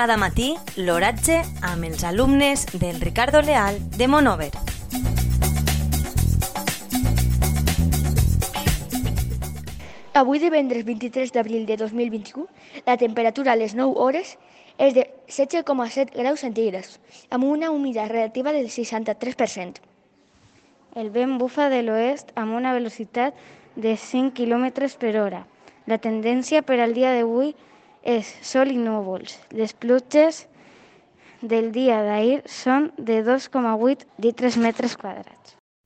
Cada matí, l'oratge amb els alumnes del Ricardo Leal de Monover. Avui divendres 23 d'abril de 2021, la temperatura a les 9 hores és de 16,7 graus centígrads, amb una humitat relativa del 63%. El vent bufa de l'oest amb una velocitat de 5 km per hora. La tendència per al dia d'avui és sol i núvols. Les pluges del dia d'ahir són de 2,8 litres metres quadrats.